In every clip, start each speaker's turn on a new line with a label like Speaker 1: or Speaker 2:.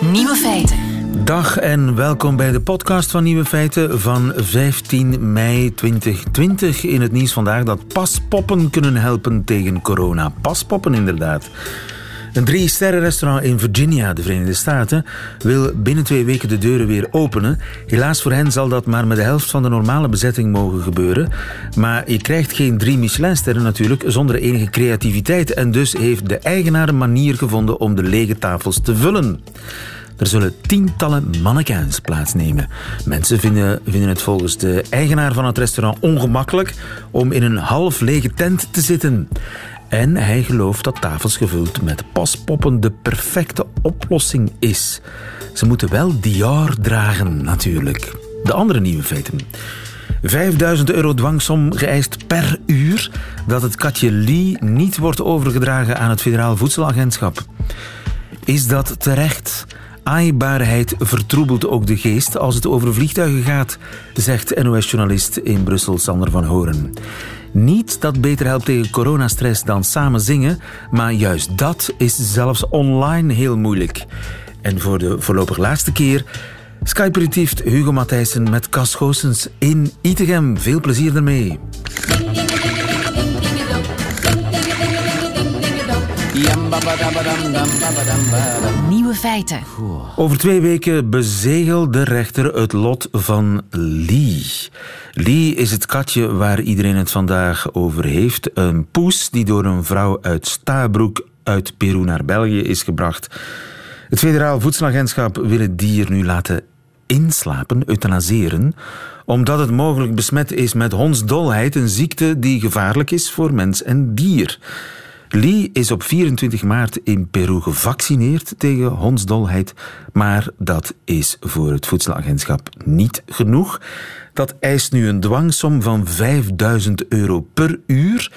Speaker 1: Nieuwe feiten.
Speaker 2: Dag en welkom bij de podcast van Nieuwe Feiten van 15 mei 2020. In het nieuws vandaag dat paspoppen kunnen helpen tegen corona. Paspoppen inderdaad. Een drie-sterren-restaurant in Virginia, de Verenigde Staten, wil binnen twee weken de deuren weer openen. Helaas voor hen zal dat maar met de helft van de normale bezetting mogen gebeuren. Maar je krijgt geen drie Michelinsterren natuurlijk zonder enige creativiteit. En dus heeft de eigenaar een manier gevonden om de lege tafels te vullen. Er zullen tientallen mannequins plaatsnemen. Mensen vinden, vinden het volgens de eigenaar van het restaurant ongemakkelijk om in een half lege tent te zitten. En hij gelooft dat tafels gevuld met paspoppen de perfecte oplossing is. Ze moeten wel Dior dragen, natuurlijk. De andere nieuwe feiten. 5000 euro dwangsom geëist per uur dat het katje Lee niet wordt overgedragen aan het Federaal Voedselagentschap. Is dat terecht? Aaibaarheid vertroebelt ook de geest als het over vliegtuigen gaat, zegt NOS-journalist in Brussel Sander van Horen. Niet dat beter helpt tegen coronastress dan samen zingen, maar juist dat is zelfs online heel moeilijk. En voor de voorlopig laatste keer Skyperitieft Hugo Matthijssen met Cas Goossens in Itegem. Veel plezier ermee.
Speaker 1: Nieuwe feiten.
Speaker 2: Over twee weken bezegelt de rechter het lot van Lee. Lee is het katje waar iedereen het vandaag over heeft. Een poes die door een vrouw uit Stabroek uit Peru naar België is gebracht. Het Federaal Voedselagentschap wil het dier nu laten inslapen, euthanaseren, omdat het mogelijk besmet is met hondsdolheid, een ziekte die gevaarlijk is voor mens en dier. Lee is op 24 maart in Peru gevaccineerd tegen hondsdolheid, maar dat is voor het voedselagentschap niet genoeg. Dat eist nu een dwangsom van 5000 euro per uur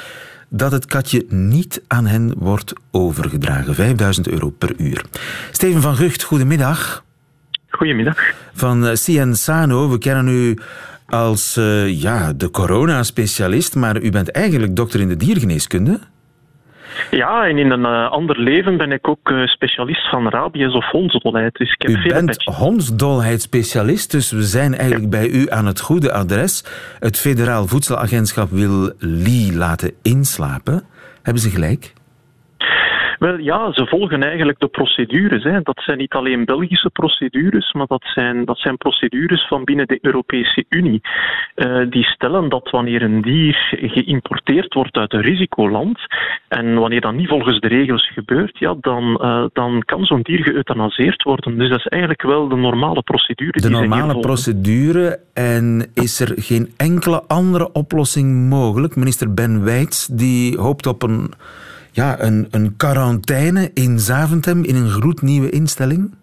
Speaker 2: dat het katje niet aan hen wordt overgedragen. 5000 euro per uur. Steven van Gucht, goedemiddag.
Speaker 3: Goedemiddag.
Speaker 2: Van eh, CN Sano, we kennen u als uh, ja, de coronaspecialist, maar u bent eigenlijk dokter in de diergeneeskunde.
Speaker 3: Ja, en in een uh, ander leven ben ik ook uh, specialist van rabies of hondsdolheid. Dus ik heb
Speaker 2: u
Speaker 3: veel
Speaker 2: bent hondsdolheidsspecialist, dus we zijn eigenlijk ja. bij u aan het goede adres. Het Federaal Voedselagentschap wil Lee laten inslapen. Hebben ze gelijk?
Speaker 3: Wel ja, ze volgen eigenlijk de procedures. Hè. Dat zijn niet alleen Belgische procedures, maar dat zijn, dat zijn procedures van binnen de Europese Unie. Uh, die stellen dat wanneer een dier geïmporteerd wordt uit een risicoland en wanneer dat niet volgens de regels gebeurt, ja, dan, uh, dan kan zo'n dier geëuthanaseerd worden. Dus dat is eigenlijk wel de normale procedure.
Speaker 2: De normale procedure en is er geen enkele andere oplossing mogelijk? Minister Ben Weits die hoopt op een ja, een, een quarantaine in Zaventem in een gloednieuwe instelling?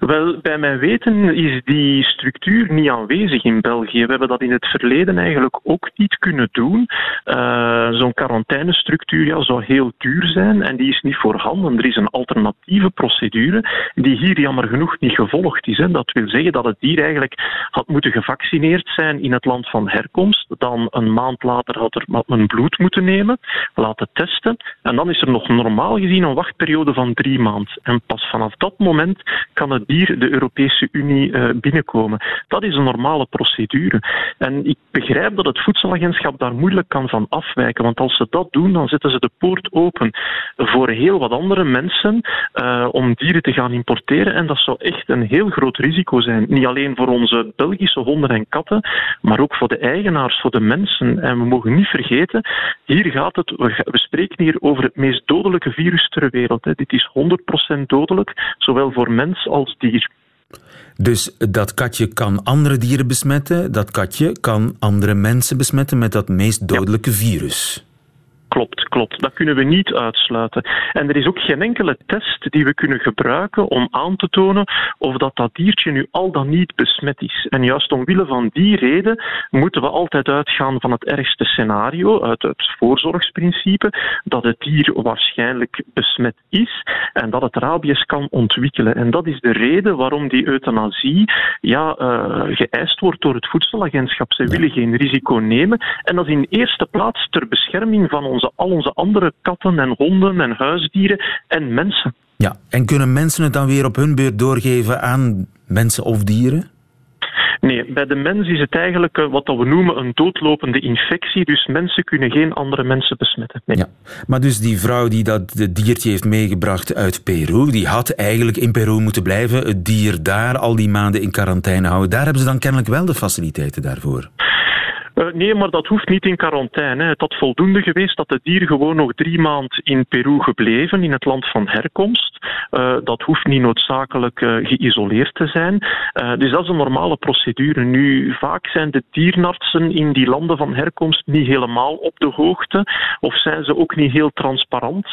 Speaker 3: Wel, bij mijn weten is die structuur niet aanwezig in België. We hebben dat in het verleden eigenlijk ook niet kunnen doen. Uh, Zo'n quarantainestructuur ja, zou heel duur zijn en die is niet voorhanden. Er is een alternatieve procedure die hier jammer genoeg niet gevolgd is. Hè. Dat wil zeggen dat het dier eigenlijk had moeten gevaccineerd zijn in het land van herkomst. Dan een maand later had er een bloed moeten nemen, laten testen. En dan is er nog normaal gezien een wachtperiode van drie maanden. En pas vanaf dat moment kan het dier de Europese Unie uh, binnenkomen. Dat is een normale procedure. En ik begrijp dat het voedselagentschap daar moeilijk kan van afwijken, want als ze dat doen, dan zetten ze de poort open voor heel wat andere mensen uh, om dieren te gaan importeren. En dat zou echt een heel groot risico zijn. Niet alleen voor onze Belgische honden en katten, maar ook voor de eigenaars, voor de mensen. En we mogen niet vergeten, hier gaat het, we spreken hier over het meest dodelijke virus ter wereld. Dit is 100% dodelijk, zowel voor mens als
Speaker 2: Dus dat katje kan andere dieren besmetten, dat katje kan andere mensen besmetten met dat meest dodelijke virus.
Speaker 3: Klopt, klopt. Dat kunnen we niet uitsluiten. En er is ook geen enkele test die we kunnen gebruiken om aan te tonen of dat, dat diertje nu al dan niet besmet is. En juist omwille van die reden moeten we altijd uitgaan van het ergste scenario, uit het voorzorgsprincipe, dat het dier waarschijnlijk besmet is en dat het rabies kan ontwikkelen. En dat is de reden waarom die euthanasie ja, uh, geëist wordt door het voedselagentschap. Ze willen geen risico nemen. En dat in eerste plaats ter bescherming van ons onze, al onze andere katten en honden en huisdieren en mensen.
Speaker 2: Ja, en kunnen mensen het dan weer op hun beurt doorgeven aan mensen of dieren?
Speaker 3: Nee, bij de mens is het eigenlijk eh, wat we noemen een doodlopende infectie. Dus mensen kunnen geen andere mensen besmetten. Nee.
Speaker 2: Ja. Maar dus die vrouw die dat diertje heeft meegebracht uit Peru, die had eigenlijk in Peru moeten blijven, het dier daar al die maanden in quarantaine houden. Daar hebben ze dan kennelijk wel de faciliteiten daarvoor.
Speaker 3: Uh, nee, maar dat hoeft niet in quarantaine. Het had voldoende geweest dat het dier gewoon nog drie maanden in Peru gebleven, in het land van herkomst. Uh, dat hoeft niet noodzakelijk uh, geïsoleerd te zijn. dus dat is een normale procedure. Nu, vaak zijn de dierenartsen in die landen van herkomst niet helemaal op de hoogte, of zijn ze ook niet heel transparant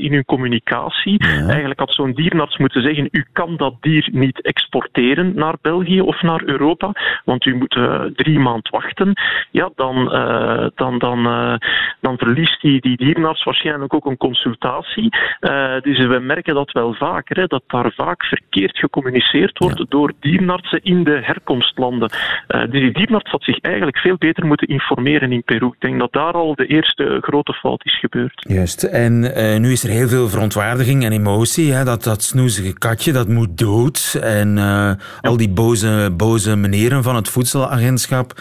Speaker 3: in hun communicatie. Ja. Eigenlijk had zo'n dierenarts moeten zeggen: u kan dat dier niet exporteren naar België of naar Europa, want u moet drie maanden wachten ja, dan, uh, dan, dan, uh, dan verliest die, die dierenarts waarschijnlijk ook een consultatie. Uh, dus we merken dat wel vaker, hè, dat daar vaak verkeerd gecommuniceerd wordt ja. door dierenartsen in de herkomstlanden. dus die dierenarts had zich eigenlijk veel beter moeten informeren in Peru. Ik denk dat daar al de eerste grote fout is gebeurd.
Speaker 2: Juist. En nu is er heel veel verontwaardiging en emotie. Hè, dat, dat snoezige katje, dat moet dood. En ja. al die boze, boze meneren van het voedselagentschap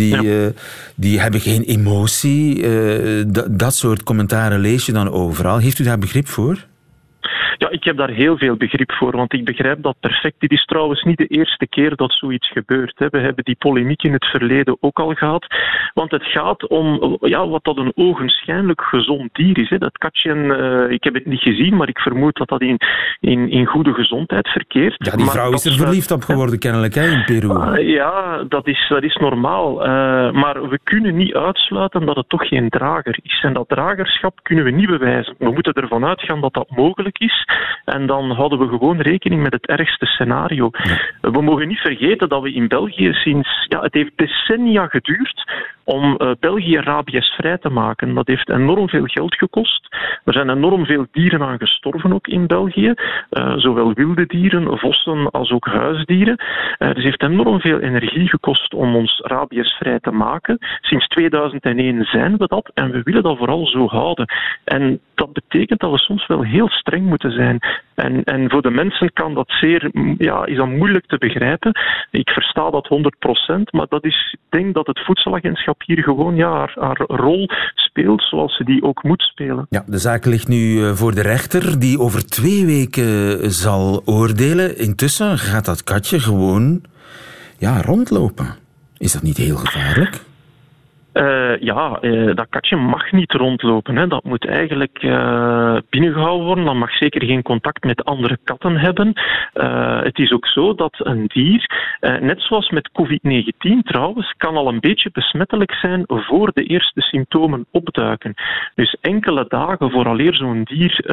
Speaker 2: die, ja. uh, die hebben geen emotie. Uh, dat soort commentaren lees je dan overal. Heeft u daar begrip voor?
Speaker 3: Ja, ik heb daar heel veel begrip voor, want ik begrijp dat perfect. Dit is trouwens niet de eerste keer dat zoiets gebeurt. Hè. We hebben die polemiek in het verleden ook al gehad. Want het gaat om ja, wat dat een ogenschijnlijk gezond dier is. Hè. Dat katje, uh, ik heb het niet gezien, maar ik vermoed dat dat in, in, in goede gezondheid verkeert.
Speaker 2: Ja, die vrouw is er verliefd op geworden, kennelijk, hè, in Peru.
Speaker 3: Uh, ja, dat is, dat is normaal. Uh, maar we kunnen niet uitsluiten dat het toch geen drager is. En dat dragerschap kunnen we niet bewijzen. We moeten ervan uitgaan dat dat mogelijk is. En dan houden we gewoon rekening met het ergste scenario. Ja. We mogen niet vergeten dat we in België sinds... Ja, het heeft decennia geduurd om uh, België rabiesvrij te maken. Dat heeft enorm veel geld gekost. Er zijn enorm veel dieren aan gestorven ook in België. Uh, zowel wilde dieren, vossen als ook huisdieren. Uh, dus het heeft enorm veel energie gekost om ons rabiesvrij te maken. Sinds 2001 zijn we dat en we willen dat vooral zo houden. En dat betekent dat we soms wel heel streng moeten zijn. En, en voor de mensen kan dat zeer, ja, is dat moeilijk te begrijpen. Ik versta dat 100%, maar dat is, ik denk dat het voedselagentschap hier gewoon ja, haar, haar rol speelt zoals ze die ook moet spelen.
Speaker 2: Ja, de zaak ligt nu voor de rechter, die over twee weken zal oordelen. Intussen gaat dat katje gewoon ja, rondlopen. Is dat niet heel gevaarlijk?
Speaker 3: Uh, ja, uh, dat katje mag niet rondlopen. Hè. Dat moet eigenlijk uh, binnengehouden worden. Dat mag zeker geen contact met andere katten hebben. het is ook zo dat een dier, net zoals met COVID-19 trouwens, kan al een beetje besmettelijk zijn voor de eerste symptomen opduiken. Dus enkele dagen vooraleer zo'n dier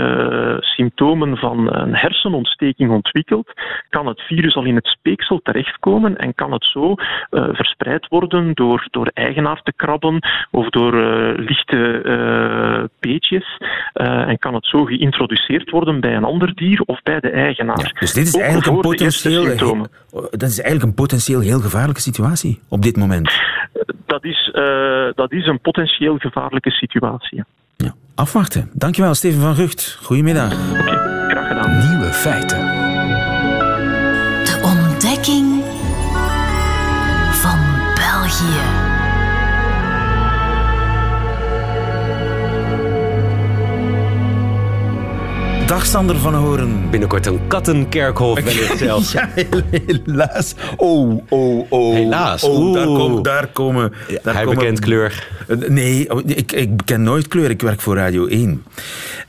Speaker 3: symptomen van een hersenontsteking ontwikkelt, kan het virus al in het speeksel terechtkomen en kan het zo verspreid worden door, door eigenaar te krabben of door uh, lichte uh, peetjes. Uh, en kan het zo geïntroduceerd worden bij een ander dier of bij de eigenaar. Ja,
Speaker 2: dus dit is eigenlijk een potentieel, dat is eigenlijk een potentieel heel gevaarlijke situatie op dit moment.
Speaker 3: Dat is, dat is een potentieel gevaarlijke situatie.
Speaker 2: Ja. Afwachten. Dankjewel, Steven van Gucht. Goedemiddag.
Speaker 3: Oké, okay, graag gedaan.
Speaker 1: Nieuwe feiten. De ontdekking
Speaker 2: Dag Sander van Horen.
Speaker 4: Binnenkort een kattenkerkhof wellicht zelfs.
Speaker 2: ja, helaas. Oh, oh, oh.
Speaker 4: Helaas.
Speaker 2: Oh, daar komen... Daar komen daar
Speaker 4: Hij
Speaker 2: komen,
Speaker 4: bekent kleur.
Speaker 2: Nee, ik, ik beken nooit kleur. Ik werk voor Radio 1.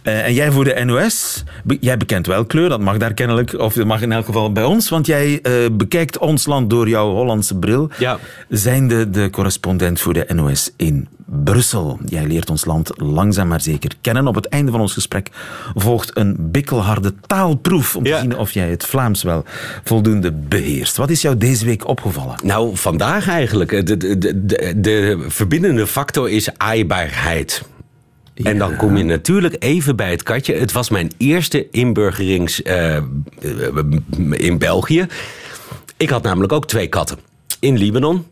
Speaker 2: Uh, en jij voor de NOS. Jij bekent wel kleur, dat mag daar kennelijk. Of dat mag in elk geval bij ons. Want jij uh, bekijkt ons land door jouw Hollandse bril.
Speaker 4: Ja.
Speaker 2: Zijnde de correspondent voor de NOS in Brussel. Jij leert ons land langzaam maar zeker kennen. Op het einde van ons gesprek volgt een bikkelharde taalproef om te zien of jij het Vlaams wel voldoende beheerst. Wat is jou deze week opgevallen?
Speaker 4: Nou, vandaag eigenlijk. De, de, de, de, de verbindende factor is aaibaarheid. En dan kom je natuurlijk even bij het katje. Het was mijn eerste inburgerings eh, in België. Ik had namelijk ook twee katten. In Libanon.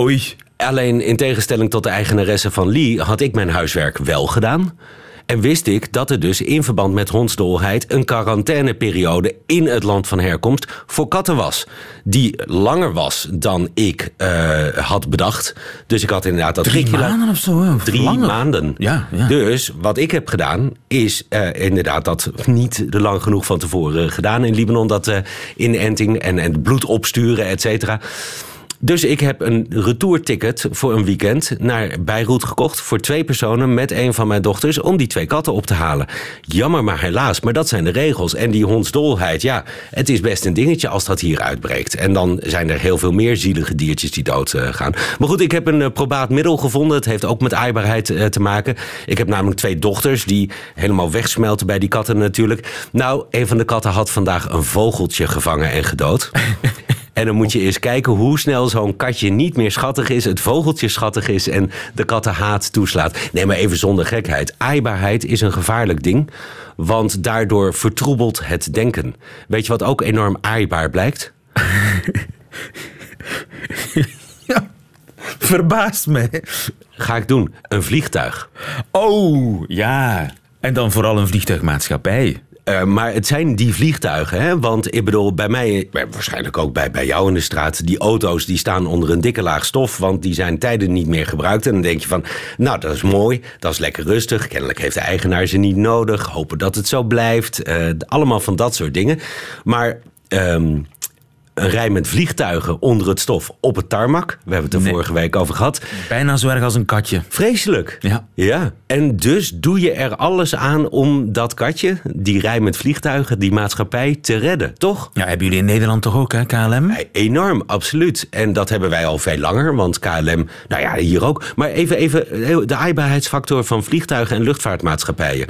Speaker 2: Oei.
Speaker 4: Alleen in tegenstelling tot de eigenaresse van Lee had ik mijn huiswerk wel gedaan. En wist ik dat er dus in verband met hondsdolheid een quarantaineperiode in het land van herkomst voor katten was. Die langer was dan ik uh, had bedacht. Dus ik had inderdaad dat
Speaker 2: Drie maanden of zo? Of
Speaker 4: Drie
Speaker 2: langer?
Speaker 4: maanden.
Speaker 2: Ja, ja.
Speaker 4: Dus wat ik heb gedaan is eh, inderdaad dat niet lang genoeg van tevoren gedaan in Libanon. Dat eh, inenting en, en bloed opsturen, et cetera. Dus ik heb een retourticket voor een weekend naar Beirut gekocht voor twee personen met een van mijn dochters om die twee katten op te halen. Jammer maar helaas, maar dat zijn de regels. En die hondsdolheid, ja, het is best een dingetje als dat hier uitbreekt. En dan zijn er heel veel meer zielige diertjes die doodgaan. gaan. Maar goed, ik heb een eh, probaat middel gevonden. Het heeft ook met aaibaarheid eh, te maken. Ik heb namelijk twee dochters die helemaal wegsmelten bij die katten natuurlijk. Nou, een van de katten had vandaag een vogeltje gevangen en gedood. En dan moet je eens kijken hoe snel zo'n katje niet meer schattig is, het vogeltje schattig is en de kattenhaat toeslaat. Nee, maar even zonder gekheid. Aaibaarheid is een gevaarlijk ding, want daardoor vertroebelt het denken. Weet je wat ook enorm aaibaar blijkt?
Speaker 2: Ja. Verbaast mij.
Speaker 4: Ga ik doen. Een vliegtuig.
Speaker 2: Oh, ja. En dan vooral een vliegtuigmaatschappij.
Speaker 4: Uh, maar het zijn die vliegtuigen, hè? Want ik bedoel, bij mij, waarschijnlijk ook bij, bij jou in de straat, die auto's die staan onder een dikke laag stof, want die zijn tijden niet meer gebruikt. En dan denk je van, nou, dat is mooi, dat is lekker rustig. Kennelijk heeft de eigenaar ze niet nodig. Hopen dat het zo blijft. Uh, allemaal van dat soort dingen. Maar. Um, een rij met vliegtuigen onder het stof op het tarmac. We hebben het er nee. vorige week over gehad.
Speaker 2: Bijna zo erg als een katje.
Speaker 4: Vreselijk.
Speaker 2: Ja.
Speaker 4: ja. En dus doe je er alles aan om dat katje, die rij met vliegtuigen, die maatschappij te redden, toch?
Speaker 2: Ja, hebben jullie in Nederland toch ook, hè, KLM?
Speaker 4: Ja, enorm, absoluut. En dat hebben wij al veel langer, want KLM, nou ja, hier ook. Maar even, even de aaibaarheidsfactor van vliegtuigen en luchtvaartmaatschappijen.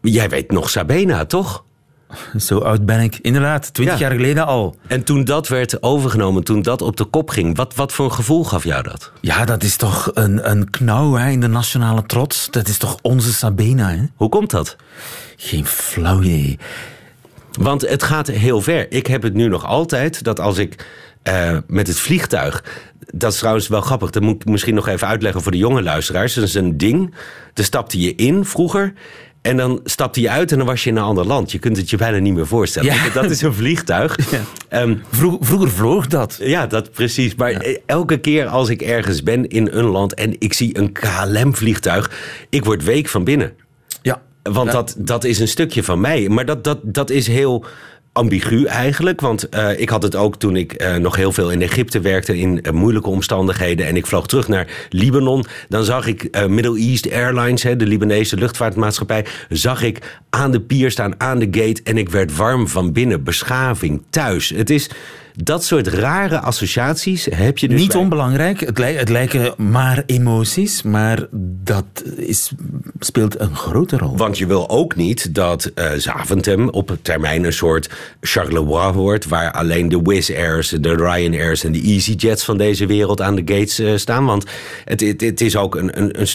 Speaker 4: Jij weet nog Sabena, toch?
Speaker 2: Zo oud ben ik. Inderdaad, twintig ja. jaar geleden al.
Speaker 4: En toen dat werd overgenomen, toen dat op de kop ging, wat, wat voor een gevoel gaf jou dat?
Speaker 2: Ja, dat is toch een, een knauw hè, in de nationale trots. Dat is toch onze Sabena, hè?
Speaker 4: Hoe komt dat?
Speaker 2: Geen flauw idee.
Speaker 4: Want het gaat heel ver. Ik heb het nu nog altijd dat als ik uh, met het vliegtuig. Dat is trouwens wel grappig. Dat moet ik misschien nog even uitleggen voor de jonge luisteraars. Dat is een ding. Daar stapte je in vroeger. En dan stapte je uit en dan was je in een ander land. Je kunt het je bijna niet meer voorstellen.
Speaker 2: Ja.
Speaker 4: Dat is een vliegtuig.
Speaker 2: Ja. Um, Vroeg, vroeger vloog dat.
Speaker 4: Ja, dat precies. Maar ja. elke keer als ik ergens ben in een land en ik zie een KLM-vliegtuig, ik word week van binnen.
Speaker 2: Ja.
Speaker 4: Want. Dat, dat is een stukje van mij. Maar dat, dat, dat is heel ambigu eigenlijk. Want uh, ik had het ook toen ik uh, nog heel veel in Egypte werkte in uh, moeilijke omstandigheden. En ik vloog terug naar Libanon. Dan zag ik Middle East Airlines, hè, de Libanese luchtvaartmaatschappij. Zag ik aan de pier staan, aan de gate. En ik werd warm van binnen. Beschaving, thuis. Het is dat soort rare associaties heb je dus
Speaker 2: Niet
Speaker 4: bij.
Speaker 2: onbelangrijk. Het, het, lijken maar emoties, maar dat is, speelt een grote rol.
Speaker 4: Want je wil ook niet dat uh, Zaventem op termijn een soort Charleroi wordt... waar alleen de Wizz Airs, de Ryanairs en de EasyJets van deze wereld aan de gates uh, staan. Want het, het, het is ook een, een,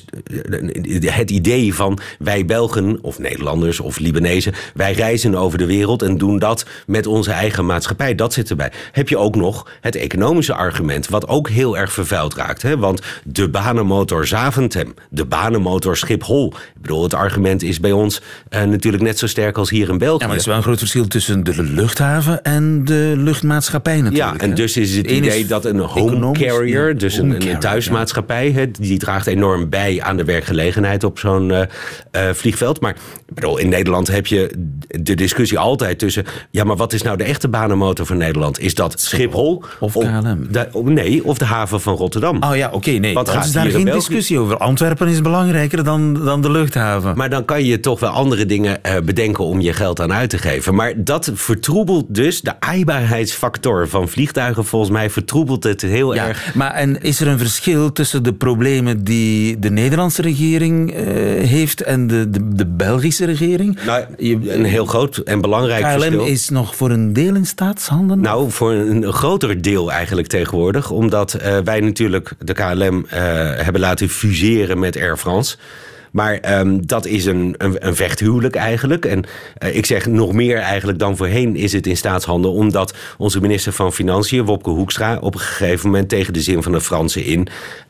Speaker 4: een, het idee van wij Belgen of Nederlanders of Libanezen... wij reizen over de wereld en doen dat met onze eigen maatschappij. Dat zit erbij heb je ook nog het economische argument, wat ook heel erg vervuild raakt. Hè? Want de banenmotor Zaventem, de banenmotor Schiphol. Ik bedoel, het argument is bij ons uh, natuurlijk net zo sterk als hier in België.
Speaker 2: Ja, maar er is wel een groot verschil tussen de luchthaven en de luchtmaatschappij natuurlijk.
Speaker 4: Ja, en dus is het idee is dat een home carrier, ja, dus home een, carrier, een, thuismaatschappij, ja. die draagt enorm bij aan de werkgelegenheid op zo'n uh, uh, vliegveld. Maar ik bedoel, in Nederland heb je de discussie altijd tussen, ja, maar wat is nou de echte banenmotor van Nederland? Is dat Schiphol
Speaker 2: of KLM?
Speaker 4: De, nee, of de haven van Rotterdam.
Speaker 2: Oh ja, oké, okay, nee.
Speaker 4: Wat
Speaker 2: gaat is daar geen discussie over. Antwerpen is belangrijker dan, dan de luchthaven.
Speaker 4: Maar dan kan je toch wel andere dingen uh, bedenken om je geld aan uit te geven. Maar dat vertroebelt dus de aaibaarheidsfactor van vliegtuigen. Volgens mij vertroebelt het heel
Speaker 2: ja,
Speaker 4: erg.
Speaker 2: Maar en is er een verschil tussen de problemen die de Nederlandse regering uh, heeft en de, de, de, Belgische regering?
Speaker 4: Nou, een heel groot en belangrijk
Speaker 2: KLM
Speaker 4: verschil.
Speaker 2: KLM is nog voor een deel in staatshanden?
Speaker 4: Nou, voor een groter deel eigenlijk tegenwoordig. Omdat uh, wij natuurlijk de KLM uh, hebben laten fuseren met Air France. Maar ehm, dat is een, een, een, vechthuwelijk eigenlijk. En uh, ik zeg nog meer eigenlijk dan voorheen is het in staatshandel. Omdat onze minister van Financiën, Wopke Hoekstra, op een gegeven moment tegen de zin van de Fransen in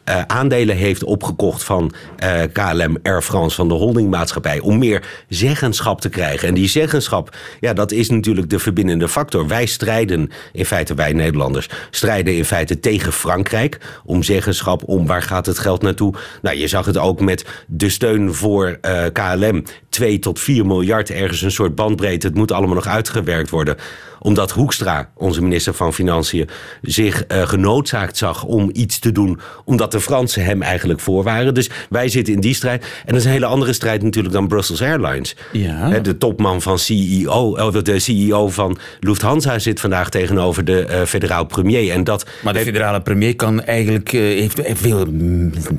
Speaker 4: uh, aandelen heeft opgekocht van uh, KLM Air France, van de holdingmaatschappij, om meer zeggenschap te krijgen. En die zeggenschap, ja, dat is natuurlijk de verbindende factor. Wij strijden, in feite wij Nederlanders, strijden in feite tegen Frankrijk om zeggenschap, om waar gaat het geld naartoe. Nou, je zag het ook met de steun voor uh, KLM. 2 tot 4 miljard, ergens een soort bandbreedte. Het moet allemaal nog uitgewerkt worden omdat Hoekstra, onze minister van Financiën, zich uh, genoodzaakt zag om iets te doen. Omdat de Fransen hem eigenlijk voor waren. Dus wij zitten in die strijd. En dat is een hele andere strijd natuurlijk dan Brussels Airlines.
Speaker 2: Ja.
Speaker 4: De topman van CEO, de CEO van Lufthansa zit vandaag tegenover de uh, federaal premier. En dat
Speaker 2: maar de federale premier kan eigenlijk, uh, heeft, heeft veel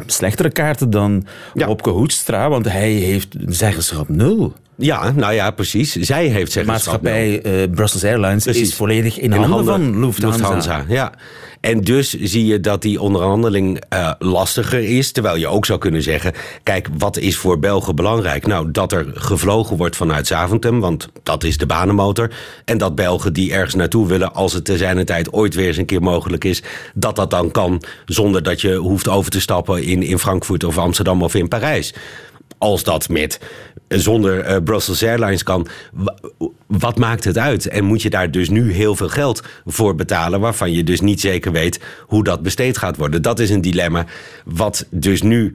Speaker 2: slechtere kaarten dan ja. Opke Hoekstra. Want hij heeft zeggenschap nul.
Speaker 4: Ja, nou ja, precies. Zij heeft
Speaker 2: De maatschappij uh, Brussels Airlines precies. is volledig in, in handen, handen van Lufthansa.
Speaker 4: Lufthansa. Ja. En dus zie je dat die onderhandeling uh, lastiger is. Terwijl je ook zou kunnen zeggen: kijk, wat is voor Belgen belangrijk? Nou, dat er gevlogen wordt vanuit Zaventem, want dat is de banenmotor. En dat Belgen die ergens naartoe willen, als het te zijn tijd ooit weer eens een keer mogelijk is, dat dat dan kan zonder dat je hoeft over te stappen in, in Frankfurt of Amsterdam of in Parijs als dat met zonder uh, Brussels Airlines kan, wat maakt het uit? En moet je daar dus nu heel veel geld voor betalen, waarvan je dus niet zeker weet hoe dat besteed gaat worden? Dat is een dilemma wat dus nu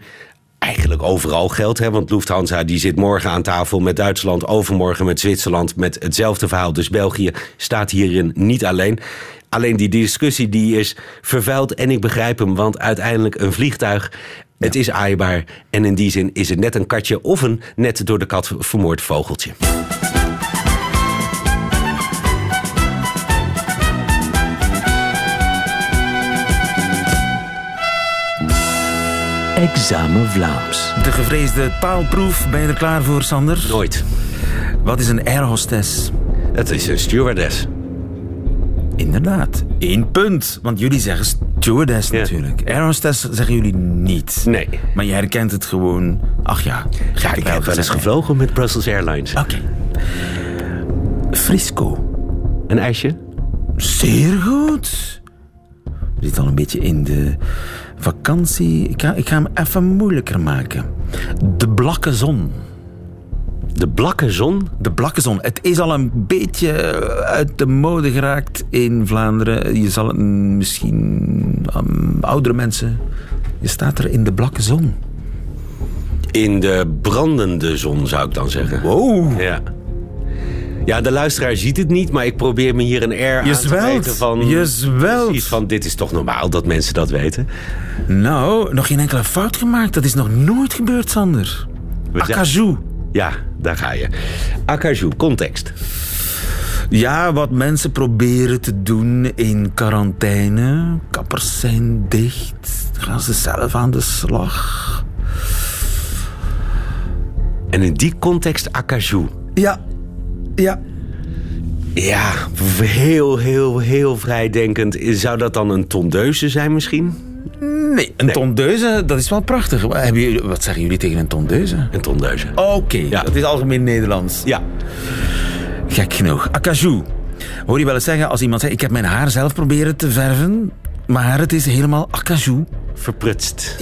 Speaker 4: eigenlijk overal geldt. Hè? Want Lufthansa die zit morgen aan tafel met Duitsland, overmorgen met Zwitserland met hetzelfde verhaal. Dus België staat hierin niet alleen. Alleen die discussie die is vervuild en ik begrijp hem, want uiteindelijk een vliegtuig het is aaibaar en in die zin is het net een katje of een net door de kat vermoord vogeltje.
Speaker 2: Examen Vlaams. De gevreesde taalproef. Ben je er klaar voor, Sander?
Speaker 4: Nooit.
Speaker 2: Wat is een airhostess?
Speaker 4: Het is een stewardess.
Speaker 2: Inderdaad. Eén punt. Want jullie zeggen stewardess ja. natuurlijk. Airhostess zeggen jullie niet.
Speaker 4: Nee.
Speaker 2: Maar je herkent het gewoon... Ach ja.
Speaker 4: Ja, ik heb wel eens gevlogen met Brussels Airlines.
Speaker 2: Oké. Okay. Frisco.
Speaker 4: Een ijsje?
Speaker 2: Zeer goed. We zitten al een beetje in de vakantie. Ik ga, ik ga hem even moeilijker maken. De blakke zon.
Speaker 4: De blakke zon?
Speaker 2: De blakke zon. Het is al een beetje uit de mode geraakt in Vlaanderen. Je zal het misschien um, oudere mensen. Je staat er in de blakke zon.
Speaker 4: In de brandende zon zou ik dan zeggen.
Speaker 2: Wow.
Speaker 4: Ja. Ja, de luisteraar ziet het niet, maar ik probeer me hier een air
Speaker 2: je
Speaker 4: aan te weten van...
Speaker 2: Je zwelt.
Speaker 4: Precies van, dit is toch normaal dat mensen dat weten?
Speaker 2: Nou, nog geen enkele fout gemaakt. Dat is nog nooit gebeurd, Sander. Acajou.
Speaker 4: Ja, daar ga je. Acajou, context.
Speaker 2: Ja, wat mensen proberen te doen in quarantaine. Kappers zijn dicht. Gaan ze zelf aan de slag.
Speaker 4: En in die context acajou.
Speaker 2: Ja, ja.
Speaker 4: Ja, heel, heel, heel vrijdenkend. Zou dat dan een tondeuze zijn misschien?
Speaker 2: Nee, een nee. tondeuze, dat is wel prachtig. Hebben jullie, wat zeggen jullie tegen een tondeuze?
Speaker 4: Een tondeuze.
Speaker 2: Oké, okay, ja. dat is algemeen Nederlands.
Speaker 4: Ja.
Speaker 2: Gek genoeg. Acajou. Hoor je wel eens zeggen als iemand zegt... ik heb mijn haar zelf proberen te verven... maar het is helemaal acajou.
Speaker 4: Verprutst.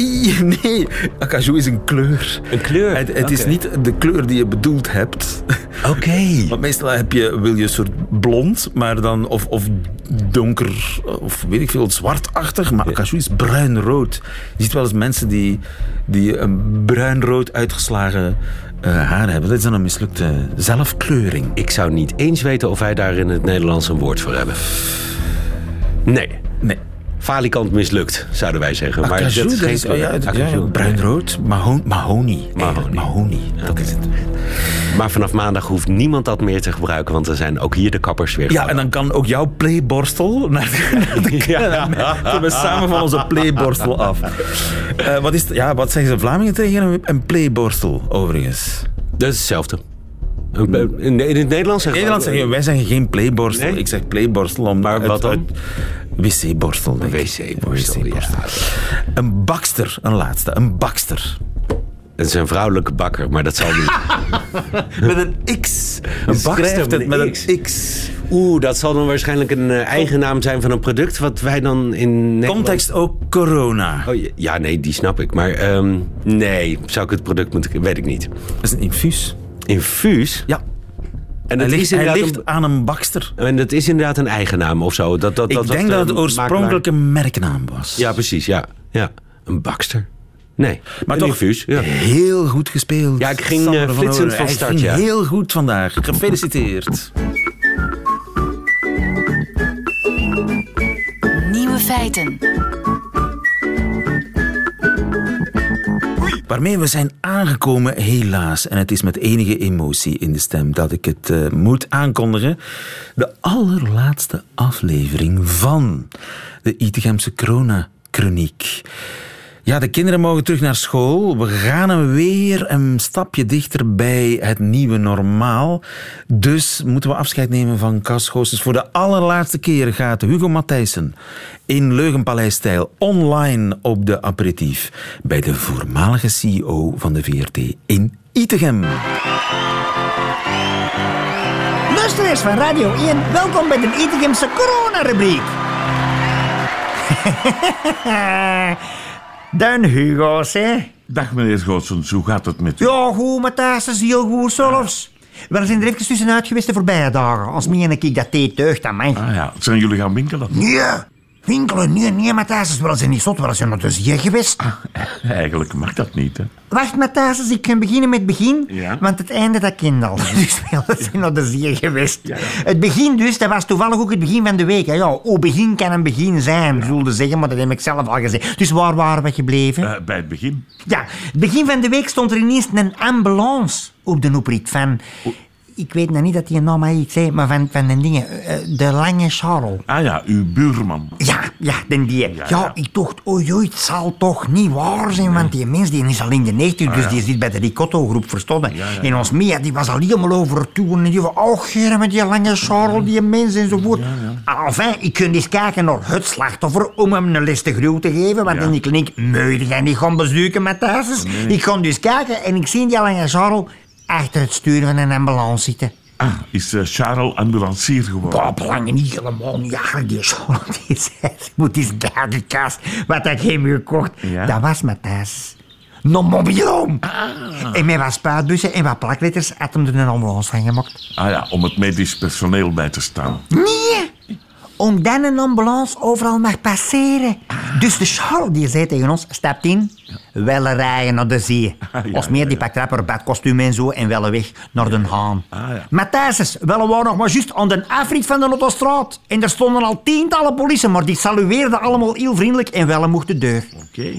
Speaker 2: Nee, acajou is een kleur.
Speaker 4: Een kleur?
Speaker 2: Het, het okay. is niet de kleur die je bedoeld hebt.
Speaker 4: Oké. Okay.
Speaker 2: Want meestal heb je, wil je een soort blond, maar dan... Of, of donker, of weet ik veel, zwartachtig. Maar acajou is bruinrood. Je ziet wel eens mensen die, die een bruinrood uitgeslagen uh, haar hebben. Dat is dan een mislukte zelfkleuring.
Speaker 4: Ik zou niet eens weten of wij daar in het Nederlands een woord voor hebben. Nee.
Speaker 2: Nee.
Speaker 4: Falikant mislukt, zouden wij zeggen. Maar
Speaker 2: acajou,
Speaker 4: dat is geen
Speaker 2: is, ja, ja, bruinrood, maho mahoni.
Speaker 4: Mahoni.
Speaker 2: mahoni, dat okay. is het.
Speaker 4: Maar vanaf maandag hoeft niemand dat meer te gebruiken, want er zijn ook hier de kappers weer.
Speaker 2: Ja, en dan kan ook jouw playborstel naar de, ja. We samen van onze playborstel af. Uh, wat, is, ja, wat zeggen ze Vlamingen tegen een playborstel, overigens?
Speaker 4: Dat is hetzelfde. In, in het Nederlands zeggen,
Speaker 2: Nederlands zeggen wij zeggen geen playborstel. Nee? Ik zeg playborstel. Om
Speaker 4: maar wat dan?
Speaker 2: Wc-borstel,
Speaker 4: denk ik.
Speaker 2: Wc-borstel, ja. Een bakster, een laatste. Een bakster.
Speaker 4: Het is een vrouwelijke bakker, maar dat zal niet.
Speaker 2: Met een X.
Speaker 4: Een
Speaker 2: schrijft
Speaker 4: met
Speaker 2: het
Speaker 4: een
Speaker 2: met
Speaker 4: X.
Speaker 2: een X.
Speaker 4: Oeh, dat zal dan waarschijnlijk een eh, eigen naam zijn van een product wat wij dan in Nederland...
Speaker 2: Context ook corona.
Speaker 4: Oh, ja, nee, die snap ik. Maar ehm, nee, zou ik het product moeten... Weet ik niet.
Speaker 2: Dat is een infuus.
Speaker 4: Infuus?
Speaker 2: Ja.
Speaker 4: En
Speaker 2: Hij
Speaker 4: dat,
Speaker 2: ligt,
Speaker 4: is
Speaker 2: hij
Speaker 4: inderdaad
Speaker 2: ligt
Speaker 4: een,
Speaker 2: aan een bakster.
Speaker 4: en dat is inderdaad een eigen naam of zo. Dat, dat,
Speaker 2: Ik
Speaker 4: dat,
Speaker 2: denk dat het oorspronkelijk een merknaam was.
Speaker 4: Ja, precies. Ja, ja. Een bakster. Nee,
Speaker 2: Maar
Speaker 4: een
Speaker 2: toch
Speaker 4: infuus. Ja.
Speaker 2: heel goed gespeeld.
Speaker 4: Ja, ik ging,
Speaker 2: Sander van
Speaker 4: flitsend van
Speaker 2: Hij
Speaker 4: start,
Speaker 2: ging
Speaker 4: ja.
Speaker 2: heel goed vandaag. Gefeliciteerd.
Speaker 1: Nieuwe feiten.
Speaker 2: Waarmee we zijn aangekomen, helaas. En het is met enige emotie in de stem dat ik het eh, moet aankondigen. De allerlaatste aflevering van de Itegemse Corona-chroniek. Ja, de kinderen mogen terug naar school. We gaan weer een stapje dichter bij het nieuwe normaal. Dus moeten we afscheid nemen van Cas. Voor de allerlaatste keer gaat Hugo Matthijssen in Leugenpaleis-stijl online op de aperitief bij de voormalige CEO van de VRT in Itegem.
Speaker 5: Luisteraars van Radio 1, welkom bij de Etigemse corona-rubriek. Dan Hugo's, hè?
Speaker 6: Dag meneer Goossens, hoe gaat het met u?
Speaker 5: Ja, goed, Matthijs, is heel goed zelfs. We zijn er even tussenuit geweest de voorbije dagen. Als meen ik dat thee teugt aan mij.
Speaker 6: Ah ja, zijn jullie gaan winkelen?
Speaker 5: Nee, winkelen, nee, nee, Matthijs, wel zijn niet zot, wel zijn naar de zee geweest.
Speaker 6: Eigenlijk mag dat niet, hè?
Speaker 5: Wacht, Matthijs, ik kan beginnen met het begin,
Speaker 6: Ja.
Speaker 5: want het einde dat ken al. Dus wel, we zijn de zee geweest. Het begin dus, dat was toevallig ook het begin van de week. Hè. Ja, hoe begin kan een begin zijn, zulde zeggen, maar dat heb ik zelf al gezegd. Dus waar waren we gebleven?
Speaker 6: Eh, bij het begin.
Speaker 5: Ja, het begin van de week stond er ineens een ambulance op de oprit van... Ik weet nou niet dat die naam iets zei, maar van, van de dingen. eh, de Lange Charles.
Speaker 6: Ah ja, uw buurman.
Speaker 5: Ja, ja, den die. Ja,
Speaker 6: ja.
Speaker 5: ik dacht, oei, oei, het zal toch niet waar zijn, want die mens die is al in de 90, dus die zit bij de Ricotto-groep verstonden. En ons Mia, die was al helemaal over toeren en die van, oh, Gerrit, met die lange Charles, die mens enzovoort. Enfin, ik kon eens kijken naar het slachtoffer om hem een les te groot te geven, want in die kliniek, moet je niet gaan bezoeken met thuis. Ik kon dus kijken en ik zie die lange Charles achter het stuur van een ambulance zitten.
Speaker 6: Ah, is eh, Charles ambulancier geworden?
Speaker 5: Bob Lange niet helemaal niet. Ja, die die zei, ik moet eens duidelijk kast wat ik hem gekocht.
Speaker 6: Ja?
Speaker 5: Dat was Matthijs. Een mobiloom. En met wat spuitbussen en wat plakletters had hem er een ambulance van gemaakt.
Speaker 6: Ah ja, om het medisch personeel bij te staan.
Speaker 5: Nee! Omdat een ambulance overal mag passeren. Dus de Charles die zei tegen ons, stapt in, wel rijden naar de zee.
Speaker 6: Ah, ja,
Speaker 5: Als meer, die
Speaker 6: ja,
Speaker 5: pakt rapper badkostuum en zo en wel weg naar Den Haan.
Speaker 6: Ah, ja.
Speaker 5: Matthijs, wel waren nog maar juist aan de afrit van de autostraat. En er stonden al tientallen politie, maar die salueerden allemaal heel vriendelijk en wel mocht de deur.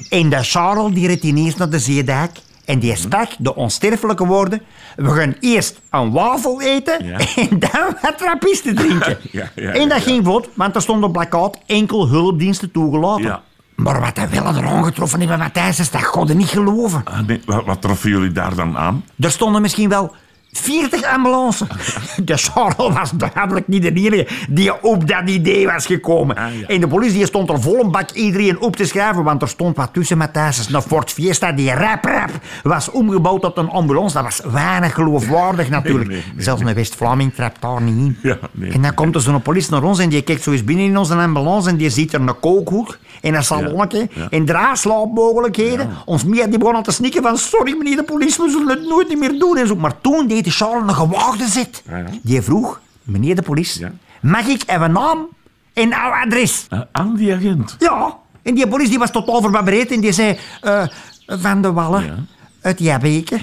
Speaker 5: En de Charles die reed ineens naar de zeedijk. En die sprak de onsterfelijke woorden... We gaan eerst een wafel eten
Speaker 6: Ja.
Speaker 5: en dan wat trappisten drinken.
Speaker 6: Ja, ja,
Speaker 5: en dat ging vlot, want er stond op plakkaat enkel hulpdiensten toegelaten.
Speaker 6: Ja.
Speaker 5: Maar wat hij wel er aangetroffen hebben, Matthijs, is dat god niet geloven.
Speaker 6: Ah, nee, wat, wat troffen jullie daar dan aan?
Speaker 5: Er stonden misschien wel 40 ambulances. De Charles was duidelijk niet de enige die op dat idee was gekomen.
Speaker 6: Ah, ja.
Speaker 5: En de politie stond er vol een bak iedereen op te schrijven, want er stond wat tussen Matthijs. Een Ford Fiesta die rap rap was omgebouwd tot een ambulance. Dat was weinig geloofwaardig natuurlijk.
Speaker 6: nee, nee,
Speaker 5: Zelfs een West-Vlaming trapt daar niet in.
Speaker 6: Ja.
Speaker 5: En dan komt er zo'n politie naar ons en die kijkt zo eens binnen in onze ambulance en die ziet er een kookhoek en een salonnetje
Speaker 6: ja.
Speaker 5: en draaislaapmogelijkheden. Ons Mia die begon al te snikken van sorry meneer de politie, we zullen het nooit niet meer doen. En zo. Maar toen deed de Charles een gewaagde.
Speaker 6: Ja, ja.
Speaker 5: Die vroeg, meneer de politie,
Speaker 6: Ja.
Speaker 5: mag ik even naam en uw adres?
Speaker 6: Eh, aan die agent.
Speaker 5: Ja. En die politie die was totaal verbabbereerd en die zei, eh, Van de Wallen, uit Jabbeke.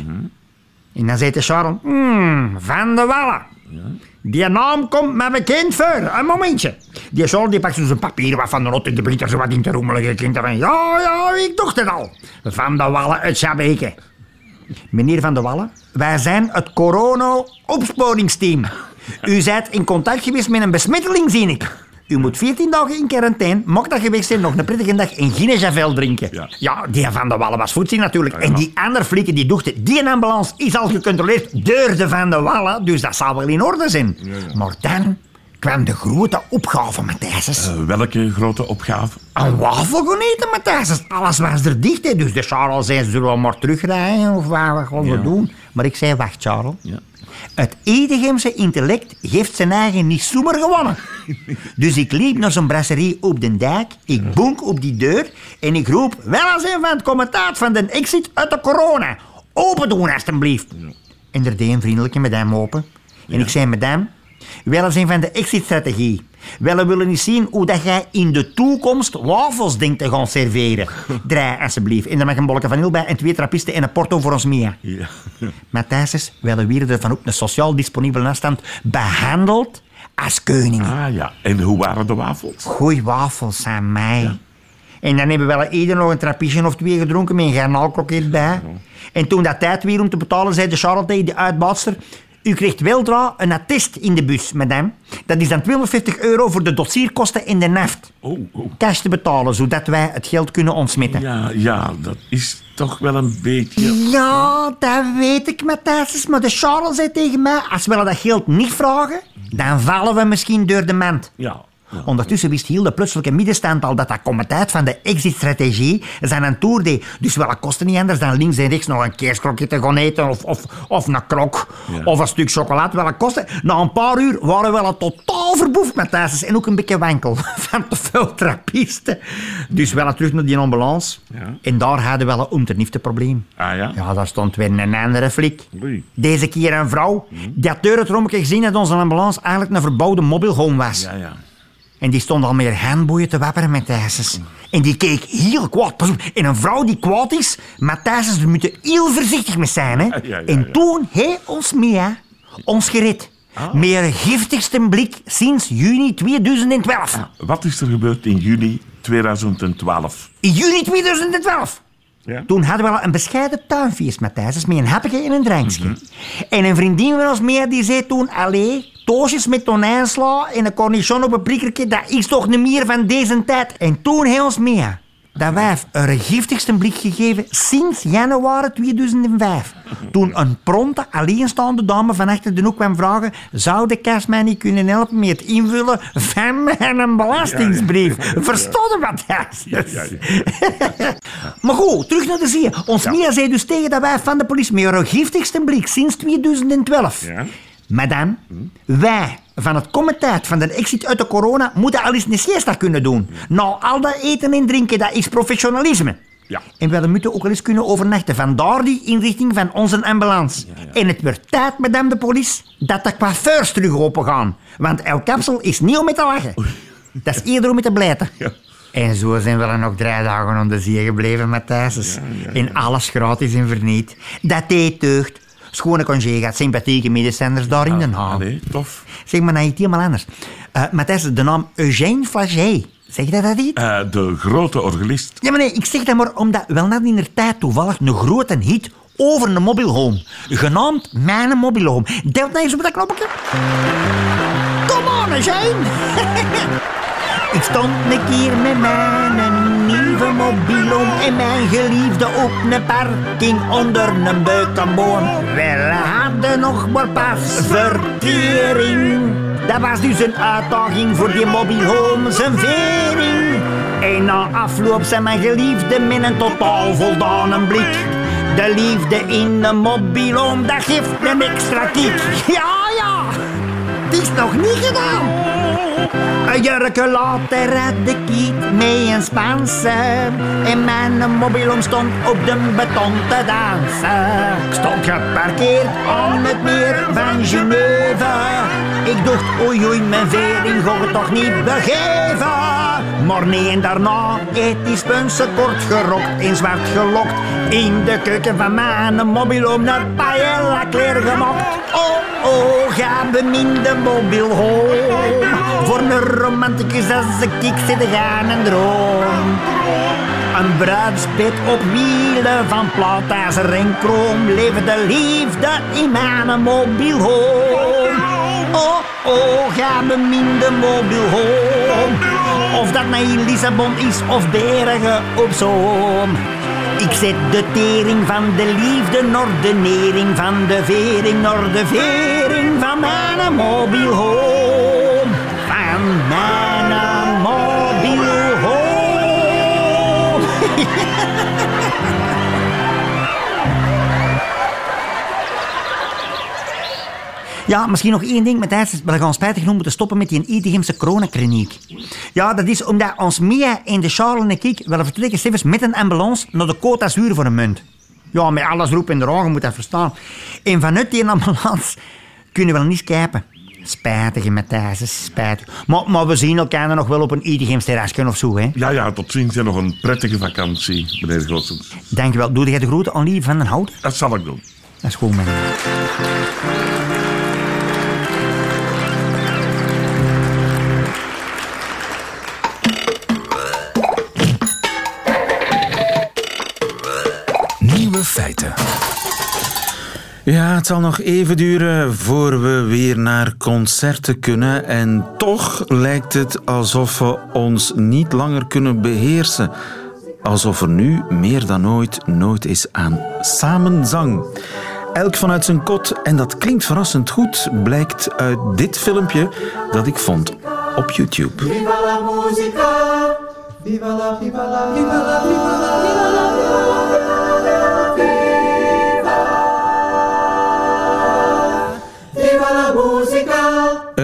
Speaker 5: En dan zei de Charles, hmm, Van de Wallen. Die naam komt me bekend voor. Een momentje. Die Charles die pakt zo zijn papier wat van de rot in de begint er zo wat in te roemelen. Je klinkt van, ja, ja, ik dacht het al. Van de Wallen uit Jabbeke. Meneer Van de Wallen, wij zijn het corona-opsporingsteam. U bent in contact geweest met een besmetteling, zie ik. U moet 14 dagen in quarantaine, mocht dat geweest zijn, nog een prettige dag en geen Javel drinken.
Speaker 6: Ja.
Speaker 5: die Van de Wallen was voetzien natuurlijk. En die andere flikken die dachten, die ambulance is al gecontroleerd door de Van de Wallen, dus dat zal wel in orde zijn. Maar dan kwam de grote opgave, Matthijs.
Speaker 6: Eh, welke grote opgave?
Speaker 5: Een wafel gaan eten, Matthijs. Alles was er dicht, hè. dus de Charles zei, zullen we maar terugrijden of wat, gaan we
Speaker 2: Ja.
Speaker 5: doen? Maar ik zei, wacht Charles.
Speaker 2: Ja.
Speaker 5: Het Edegemse intellect heeft zijn eigen niet zomaar gewonnen. Dus ik liep naar zo'n brasserie op de dijk, ik bonk op die deur en ik roep, wel eens een van het commentaar van de exit uit de corona. Open doen, alstublieft. En er deed een vriendelijke madame open. En ik zei, madame, eens een van de exit-strategie. Willen niet zien hoe dat jij in de toekomst wafels denkt te gaan serveren. Draai, alsjeblieft. En dan mag een bolletje vanille bij en twee trappisten en een porto voor ons Mia.
Speaker 6: Ja.
Speaker 5: Matthijs, wij werden van op een sociaal disponibele afstand behandeld als koning.
Speaker 6: Ah ja, en hoe waren de wafels?
Speaker 5: Goeie wafels aan mij. En dan hebben we wel ieder nog een trappistje of twee gedronken met een garnaalkroket bij. En toen dat tijd weer om te betalen, zei de Charlotte, de uitbaatster... U krijgt weldra een attest in de bus, madame. Dat is dan 250 euro voor de dossierkosten in de naft.
Speaker 6: Oh, oh.
Speaker 5: Cash te betalen, zodat wij het geld kunnen ontsmetten.
Speaker 6: Ja, ja, dat is toch wel een beetje...
Speaker 5: Ja, dat weet ik, Matthijs. Maar de Charles zei tegen mij, als we dat geld niet vragen, dan vallen we misschien door de mand.
Speaker 6: Ja.
Speaker 5: Ondertussen wist heel de plotselinge middenstand al dat dat commentaar van de exit-strategie zijn een tour deed. Dus wel, dat kostte niet anders dan links en rechts nog een keerskrokje te gaan eten of, of, of een krok
Speaker 6: Ja.
Speaker 5: of een stuk chocolade. Wel, dat kostte. Na een paar uur waren we wel totaal verboefd met thuis en ook een beetje wankel van te veel trappisten. Dus wel terug naar die ambulance.
Speaker 6: Ja.
Speaker 5: En daar hadden we wel een onderniefteprobleem.
Speaker 6: Ah ja?
Speaker 5: Ja, daar stond weer een andere flik.
Speaker 6: Oei.
Speaker 5: Deze keer een vrouw die had door het gezien dat onze ambulance eigenlijk een verbouwde mobile home was.
Speaker 6: Ja, ja.
Speaker 5: En die stond al meer handboeien te wapperen met Thijsens. En die keek heel kwaad. En een vrouw die kwaad is, maar Thijsens, daar moet je heel voorzichtig mee zijn. Hè?
Speaker 6: Ja, ja,
Speaker 5: en toen heeft ons Mia ons gered. Met haar giftigste blik sinds juni 2012.
Speaker 6: Wat is er gebeurd in juni 2012?
Speaker 5: In juni 2012.
Speaker 6: Ja?
Speaker 5: Toen hadden we al een bescheiden tuinfeest met Thijsens, met een hapje en een drankje.
Speaker 6: Mhm.
Speaker 5: En een vriendin van ons meer die zei toen, allee, toosjes met tonijnsla en een cornichon op een prikkertje, dat is toch niet meer van deze tijd. En toen heeft ons meer dat wijf haar giftigste blik gegeven sinds januari 2005. Toen een pronte, alleenstaande dame van achter de hoek kwam vragen zou de kast mij niet kunnen helpen met het invullen van mijn belastingsbrief. Verstond je wat dat is?
Speaker 6: Ja, ja.
Speaker 5: Maar goed, terug naar de zee. Ons Mia zei dus tegen dat wij van de politie met haar giftigste blik sinds 2012. Madame, wij van het commentaar van de exit uit de corona moeten al eens een siesta kunnen doen. Nou, al dat eten en drinken, dat is professionalisme.
Speaker 6: Ja.
Speaker 5: En we moeten ook al eens kunnen overnachten. Vandaar die inrichting van onze ambulance. En het wordt tijd, madame de police, dat de coiffeurs terug open gaan. Want elk kapsel is niet om mee te lachen. Dat is eerder om mee te blijten.
Speaker 6: Ja.
Speaker 5: En zo zijn we dan nog drie dagen onder zee gebleven met Thijsens. En alles gratis en verniet. Dat deed deugd. Schone congé gaat sympathieke medestanders daar in Den Haag.
Speaker 6: Allee, tof.
Speaker 5: Zeg maar, nou iets helemaal anders. Uh, Matthijs, de naam Eugène Flagey. Zeg je dat dat niet?
Speaker 6: Eh, de grote orgelist.
Speaker 5: Ja, maar nee, ik zeg dat maar omdat wel net in de tijd toevallig een grote hit over een mobile home. Genaamd Mijn Mobile Home. Delt nou eens op dat knopje. Come on, Eugène. Ik stond een keer met mijn nieuwe mobielom en mijn geliefde op een parking onder een beukenboom. We hadden nog maar pas verkering. Dat was dus een uitdaging voor die mobielhome zijn vering. En na afloop zijn mijn geliefde met een totaal voldane blik. De liefde in een mobielhome, dat geeft een extra kick. Ja, ja, het is nog niet gedaan. Een jurken later ik iets mee een Spaanse. En mijn mobielom stond op de beton te dansen. Ik stond geparkeerd aan het meer van Geneve. Ik dacht, oei oei, mijn vering gaat toch niet begeven. Maar nee, en daarna heeft die spunse kort gerokt en zwart gelokt. In de keuken van mijn mobielom een paella kleer gemokt. Oh, oh, ga beminde mobiel home. Voor een romanticus als ik, ik zit gaan en droom. Een bruidspit op wielen van plaatijzer en kroon. Leven de liefde in mijn mobiel home. Oh, oh, ga beminde mobiel home. Of dat nou in Lissabon is of Bergen op Zoom. Ik zet de tering van de liefde naar de van de vering naar de van mijn mobiel home. mijn mobiel Ja, misschien nog één ding. Matthijs, we gaan spijtig genoeg moeten stoppen met die Itegimse coronakliniek. Ja, dat is omdat ons Mia in de Charles en ik willen vertrekken Stevens met een ambulance naar de Côte d'Azur voor een munt. Ja, met alles roep in de ogen, moet dat verstaan. En vanuit die ambulance kunnen we wel niet skypen. Spijtig, Matthijs, spijtig. Maar, maar we zien elkaar nog wel op een Itegim's terrasje of zo, hè.
Speaker 6: Ja, ja, tot ziens en nog een prettige vakantie, meneer Goossens.
Speaker 5: Dankjewel. Doe jij de grote aan Lieve van den Hout?
Speaker 6: Dat zal ik doen.
Speaker 5: Dat is goed, man.
Speaker 2: Ja, het zal nog even duren voor we weer naar concerten kunnen. En toch lijkt het alsof we ons niet langer kunnen beheersen. Alsof er nu meer dan ooit nood is aan samenzang. Elk vanuit zijn kot, en dat klinkt verrassend goed, blijkt uit dit filmpje dat ik vond op YouTube.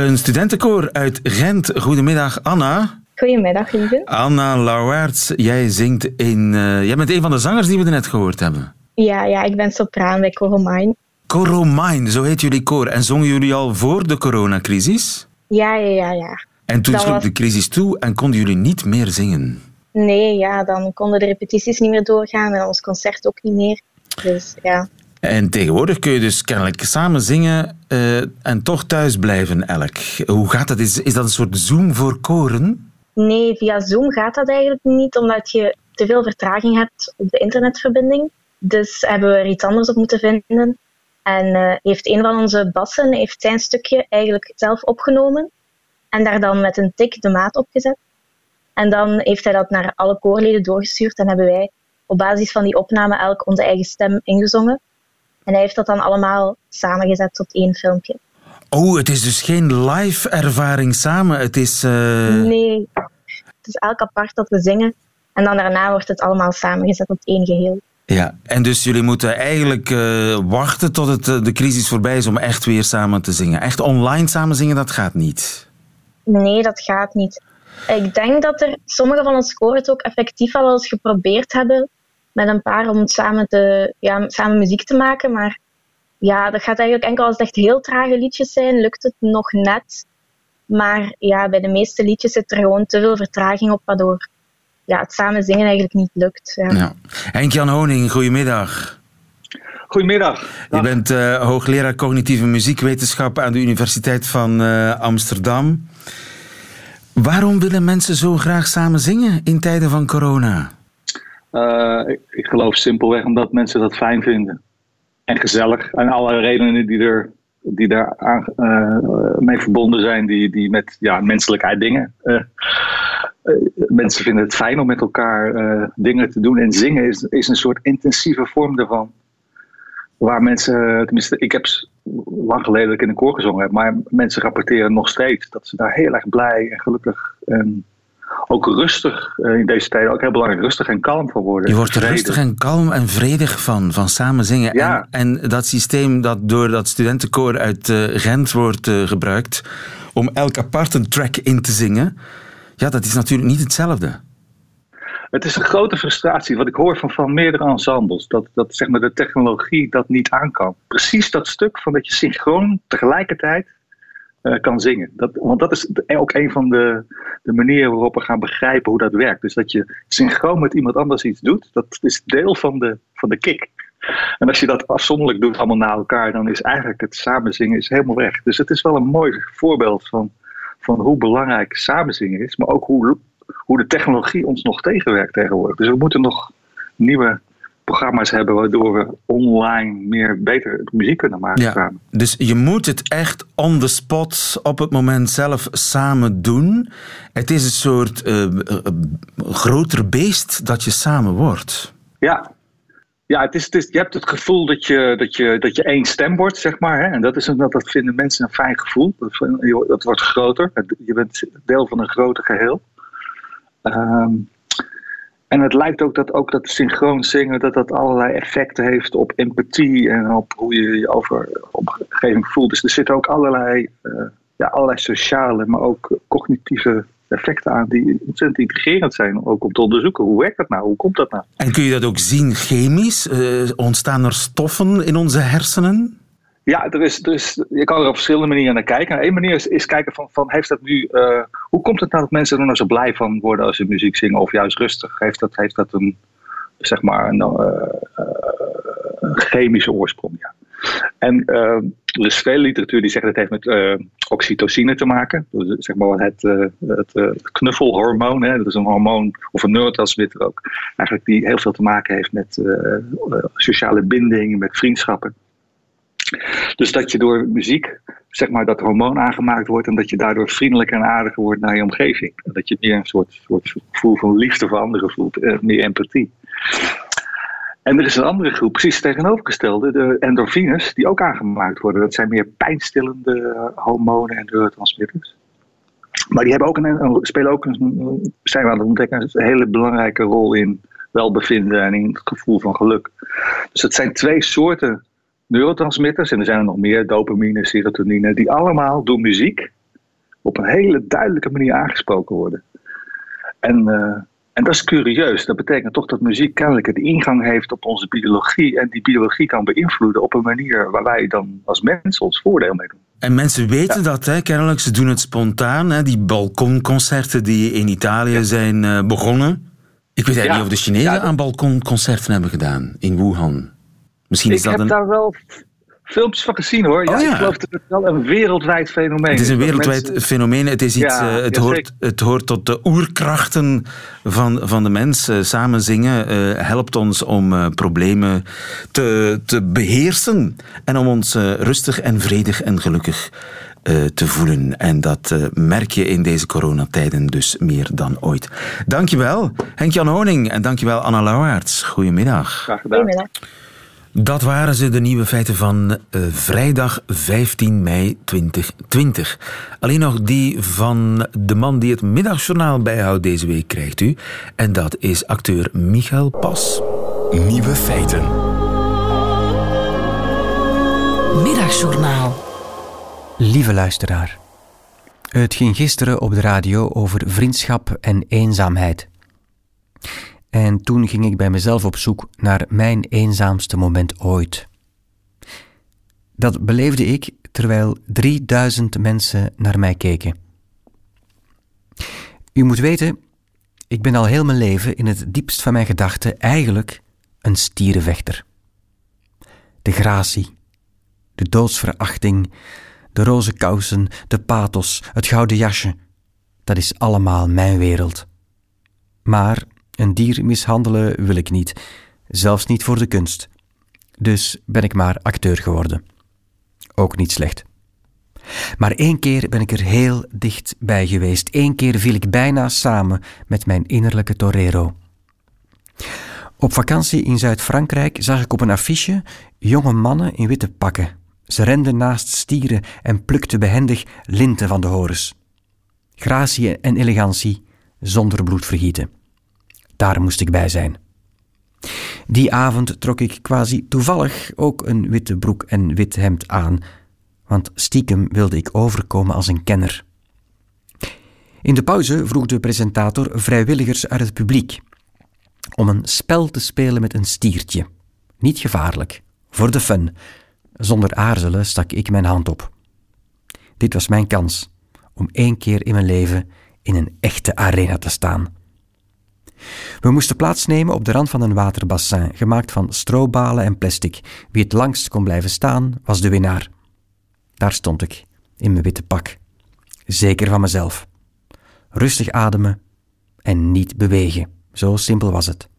Speaker 2: Een studentenkoor uit Gent. Goedemiddag, Anna.
Speaker 7: Goedemiddag, lieve.
Speaker 2: Anna Lauwaerts, jij zingt in... eh, jij bent een van de zangers die we net gehoord hebben.
Speaker 7: Ja, ja, ik ben sopraan bij Coromine.
Speaker 2: Coromine, zo heet jullie koor. En zongen jullie al voor de coronacrisis?
Speaker 7: Ja, ja, ja, ja.
Speaker 2: En toen sloeg
Speaker 7: was-
Speaker 2: de crisis toe en konden jullie niet meer zingen.
Speaker 7: Nee, ja, dan konden de repetities niet meer doorgaan en ons concert ook niet meer. Dus ja,
Speaker 2: En tegenwoordig kun je dus kennelijk samen zingen eh, en toch thuis blijven elk. Hoe gaat dat? Is, is dat een soort Zoom voor koren?
Speaker 7: nee, via Zoom gaat dat eigenlijk niet, omdat je te veel vertraging hebt op de internetverbinding. Dus hebben we er iets anders op moeten vinden. En eh, heeft een van onze bassen heeft zijn stukje eigenlijk zelf opgenomen en daar dan met een tik de maat op gezet. En dan heeft hij dat naar alle koorleden doorgestuurd en hebben wij op basis van die opname elk onze eigen stem ingezongen. En hij heeft dat dan allemaal samengezet tot één filmpje.
Speaker 2: Oh, het is dus geen live ervaring samen. Het is... eh,
Speaker 7: Nee, het is elk apart dat we zingen. En dan daarna wordt het allemaal samengezet tot één geheel.
Speaker 2: Ja, en dus jullie moeten eigenlijk eh, wachten tot het, eh, de crisis voorbij is om echt weer samen te zingen. Echt online samen zingen, dat gaat niet.
Speaker 7: Nee, dat gaat niet. Ik denk dat er sommige van ons koor het ook effectief al eens geprobeerd hebben met een paar om samen, te, ja, samen muziek te maken. Maar ja, dat gaat eigenlijk enkel als het echt heel trage liedjes zijn, lukt het nog net. Maar ja, bij de meeste liedjes zit er gewoon te veel vertraging op, waardoor ja, het samen zingen eigenlijk niet lukt. Ja.
Speaker 2: Ja. Henk-Jan Honing, goedemiddag.
Speaker 8: Goedemiddag.
Speaker 2: Je bent eh, hoogleraar cognitieve muziekwetenschap aan de Universiteit van eh, Amsterdam. Waarom willen mensen zo graag samen zingen in tijden van corona?
Speaker 8: Eh, ik, ik geloof simpelweg omdat mensen dat fijn vinden. En gezellig. En alle redenen die er die daar aan, eh, mee verbonden zijn, die, die met ja, menselijkheid dingen. eh, mensen vinden het fijn om met elkaar dingen te doen. En zingen is, is een soort intensieve vorm daarvan. Waar mensen, tenminste, ik heb lang geleden dat ik in een koor gezongen heb, maar mensen rapporteren nog steeds dat ze daar heel erg blij en gelukkig en ook rustig, eh, in deze tijden ook heel belangrijk, rustig en kalm van worden.
Speaker 2: Je wordt er rustig en kalm en vredig van, van samen zingen.
Speaker 8: Ja.
Speaker 2: En, en dat systeem dat door dat studentenkoor uit eh, Gent wordt eh, gebruikt om elk apart een track in te zingen, ja, dat is natuurlijk niet hetzelfde.
Speaker 8: Het is een grote frustratie, wat ik hoor van, van meerdere ensembles, dat, dat zeg maar, de technologie dat niet aan kan. Precies dat stuk van dat je synchroon tegelijkertijd eh, kan zingen. Dat, want dat is ook een van de, de manieren waarop we gaan begrijpen hoe dat werkt. Dus dat je synchroon met iemand anders iets doet, dat is deel van de, van de kick. En als je dat afzonderlijk doet, allemaal na elkaar, dan is eigenlijk het samenzingen is helemaal weg. Dus het is wel een mooi voorbeeld van, van hoe belangrijk samenzingen is, maar ook hoe, hoe de technologie ons nog tegenwerkt tegenwoordig. Dus we moeten nog nieuwe programma's hebben waardoor we online meer beter muziek kunnen maken
Speaker 2: Ja.
Speaker 8: samen.
Speaker 2: Dus je moet het echt on the spot, op het moment zelf samen doen. Het is een soort eh, groter beest dat je samen wordt.
Speaker 8: Ja, Ja, het is, het is, je hebt het gevoel dat je, dat, je, dat je één stem wordt, zeg maar. Hè? En dat, is dat, dat vinden mensen een fijn gevoel. Dat, dat wordt groter. Je bent deel van een groter geheel. Ehm, en het lijkt ook dat ook dat synchroon zingen dat dat allerlei effecten heeft op empathie en op hoe je je over omgeving voelt. Dus er zitten ook allerlei, uh, ja, allerlei sociale, maar ook cognitieve effecten aan die ontzettend intrigerend zijn. Ook om te onderzoeken hoe werkt dat nou, hoe komt dat nou.
Speaker 2: En kun je dat ook zien chemisch? Uh, ontstaan er stoffen in onze hersenen?
Speaker 8: Ja, er is, er is, je kan er op verschillende manieren naar kijken. Eén manier is, kijken van, van heeft dat nu, uh, hoe komt het nou dat mensen er nou zo blij van worden als ze muziek zingen of juist rustig? Heeft dat, heeft dat een, zeg maar, een, uh, een chemische oorsprong? Ja. En er is veel literatuur die zegt dat het heeft met oxytocine te maken. Dus, zeg maar het, het knuffelhormoon. Hè? Dat is een hormoon of een neurotransmitter ook. Eigenlijk die heel veel te maken heeft met sociale binding, met vriendschappen. Dus dat je door muziek, zeg maar, dat hormoon aangemaakt wordt en dat je daardoor vriendelijker en aardiger wordt naar je omgeving. En dat je meer een soort, soort gevoel van liefde voor anderen voelt, eh, meer empathie. En er is een andere groep, precies tegenovergestelde, de endorfines, die ook aangemaakt worden. Dat zijn meer pijnstillende hormonen en neurotransmitters. Maar die hebben ook een, spelen ook een, zijn we aan het ontdekken, een hele belangrijke rol in welbevinden en in het gevoel van geluk. Dus het zijn twee soorten neurotransmitters, en er zijn er nog meer, dopamine, serotonine, die allemaal door muziek op een hele duidelijke manier aangesproken worden. En, uh, en dat is curieus. Dat betekent toch dat muziek kennelijk een ingang heeft op onze biologie en die biologie kan beïnvloeden op een manier waar wij dan als mensen ons voordeel mee doen.
Speaker 2: En mensen weten dat, hè, kennelijk. Ze doen het spontaan. Hè, die balkonconcerten die in Italië zijn uh, begonnen. Ik weet eigenlijk ja. niet of de Chinezen aan balkonconcerten hebben gedaan in Wuhan. Misschien is
Speaker 8: ik
Speaker 2: dat
Speaker 8: heb daar wel filmpjes van gezien hoor. Ja,
Speaker 2: Oh, ja.
Speaker 8: Ik geloof dat het wel een wereldwijd fenomeen
Speaker 2: Het is een wereldwijd
Speaker 8: mensen-
Speaker 2: fenomeen. Het, is iets,
Speaker 8: Ja,
Speaker 2: eh, het,
Speaker 8: ja,
Speaker 2: hoort, het hoort tot de oerkrachten van, van de mens. Eh, samen zingen eh, helpt ons om eh, problemen te, te beheersen en om ons rustig en vredig en gelukkig eh, te voelen. En dat eh, merk je in deze coronatijden dus meer dan ooit. Dankjewel, Henk-Jan Honing. En dankjewel, Anna Lauwaerts. Goedemiddag.
Speaker 8: Graag gedaan.
Speaker 7: Goedemiddag.
Speaker 2: Dat waren ze, de nieuwe feiten van eh, vrijdag 15 mei 2020. Alleen nog die van de man die het middagjournaal bijhoudt deze week krijgt u. En dat is acteur Michael Pas.
Speaker 9: Nieuwe feiten.
Speaker 1: Middagjournaal.
Speaker 10: Lieve luisteraar. Het ging gisteren op de radio over vriendschap en eenzaamheid. En toen ging ik bij mezelf op zoek naar mijn eenzaamste moment ooit. Dat beleefde ik terwijl 3000 mensen naar mij keken. U moet weten, ik ben al heel mijn leven in het diepst van mijn gedachten eigenlijk een stierenvechter. De gratie, de doodsverachting, de roze kousen, de pathos, het gouden jasje, dat is allemaal mijn wereld. Maar een dier mishandelen wil ik niet, zelfs niet voor de kunst. Dus ben ik maar acteur geworden. Ook niet slecht. Maar één keer ben ik er heel dicht bij geweest. Eén keer viel ik bijna samen met mijn innerlijke torero. Op vakantie in Zuid-Frankrijk zag ik op een affiche jonge mannen in witte pakken. Ze renden naast stieren en plukten behendig linten van de horens. Gratie en elegantie zonder bloedvergieten. Daar moest ik bij zijn. Die avond trok ik quasi toevallig ook een witte broek en wit hemd aan, want stiekem wilde ik overkomen als een kenner. In de pauze vroeg de presentator vrijwilligers uit het publiek om een spel te spelen met een stiertje. Niet gevaarlijk, voor de fun. Zonder aarzelen stak ik mijn hand op. Dit was mijn kans om één keer in mijn leven in een echte arena te staan. We moesten plaatsnemen op de rand van een waterbassin, gemaakt van strobalen en plastic. Wie het langst kon blijven staan, was de winnaar. Daar stond ik, in mijn witte pak. Zeker van mezelf. Rustig ademen en niet bewegen. Zo simpel was het.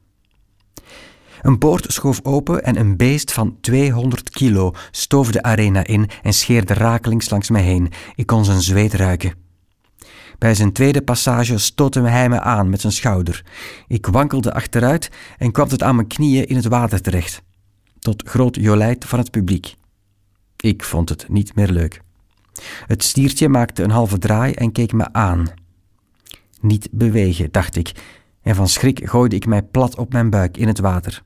Speaker 10: Een poort schoof open en een beest van 200 kilo stoof de arena in en scheerde rakelings langs mij heen. Ik kon zijn zweet ruiken. Bij zijn tweede passage stootte hij me aan met zijn schouder. Ik wankelde achteruit en kwam tot aan mijn knieën in het water terecht. Tot groot jolijt van het publiek. Ik vond het niet meer leuk. Het stiertje maakte een halve draai en keek me aan. Niet bewegen, dacht ik, en van schrik gooide ik mij plat op mijn buik in het water.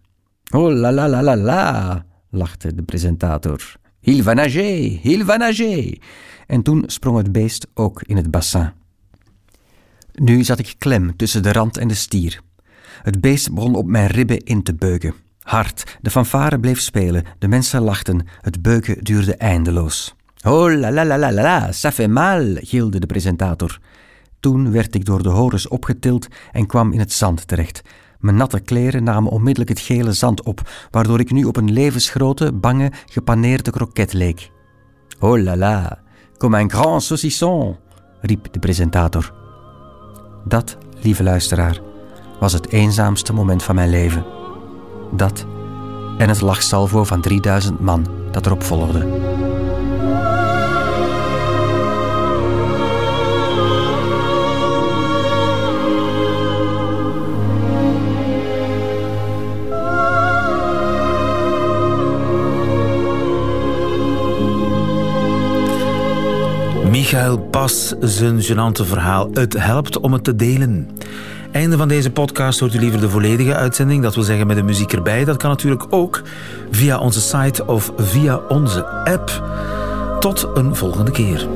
Speaker 10: Oh la la la la la, lachte de presentator. Il va nager, il va nager. En toen sprong het beest ook in het bassin. Nu zat ik klem tussen de rand en de stier. Het beest begon op mijn ribben in te beuken. Hard, de fanfare bleef spelen, de mensen lachten, het beuken duurde eindeloos. Oh la la la la la, ça fait mal, gilde de presentator. Toen werd ik door de horens opgetild en kwam in het zand terecht. Mijn natte kleren namen onmiddellijk het gele zand op, waardoor ik nu op een levensgrote, bange, gepaneerde kroket leek. Oh la la, comme un grand saucisson, riep de presentator. Dat, lieve luisteraar, was het eenzaamste moment van mijn leven. Dat en het lachsalvo van 3000 man dat erop volgde.
Speaker 2: Michael Pas zijn genante verhaal. Het helpt om het te delen. Einde van deze podcast hoort u liever de volledige uitzending, dat wil zeggen met de muziek erbij. Dat kan natuurlijk ook via onze site of via onze app. Tot een volgende keer.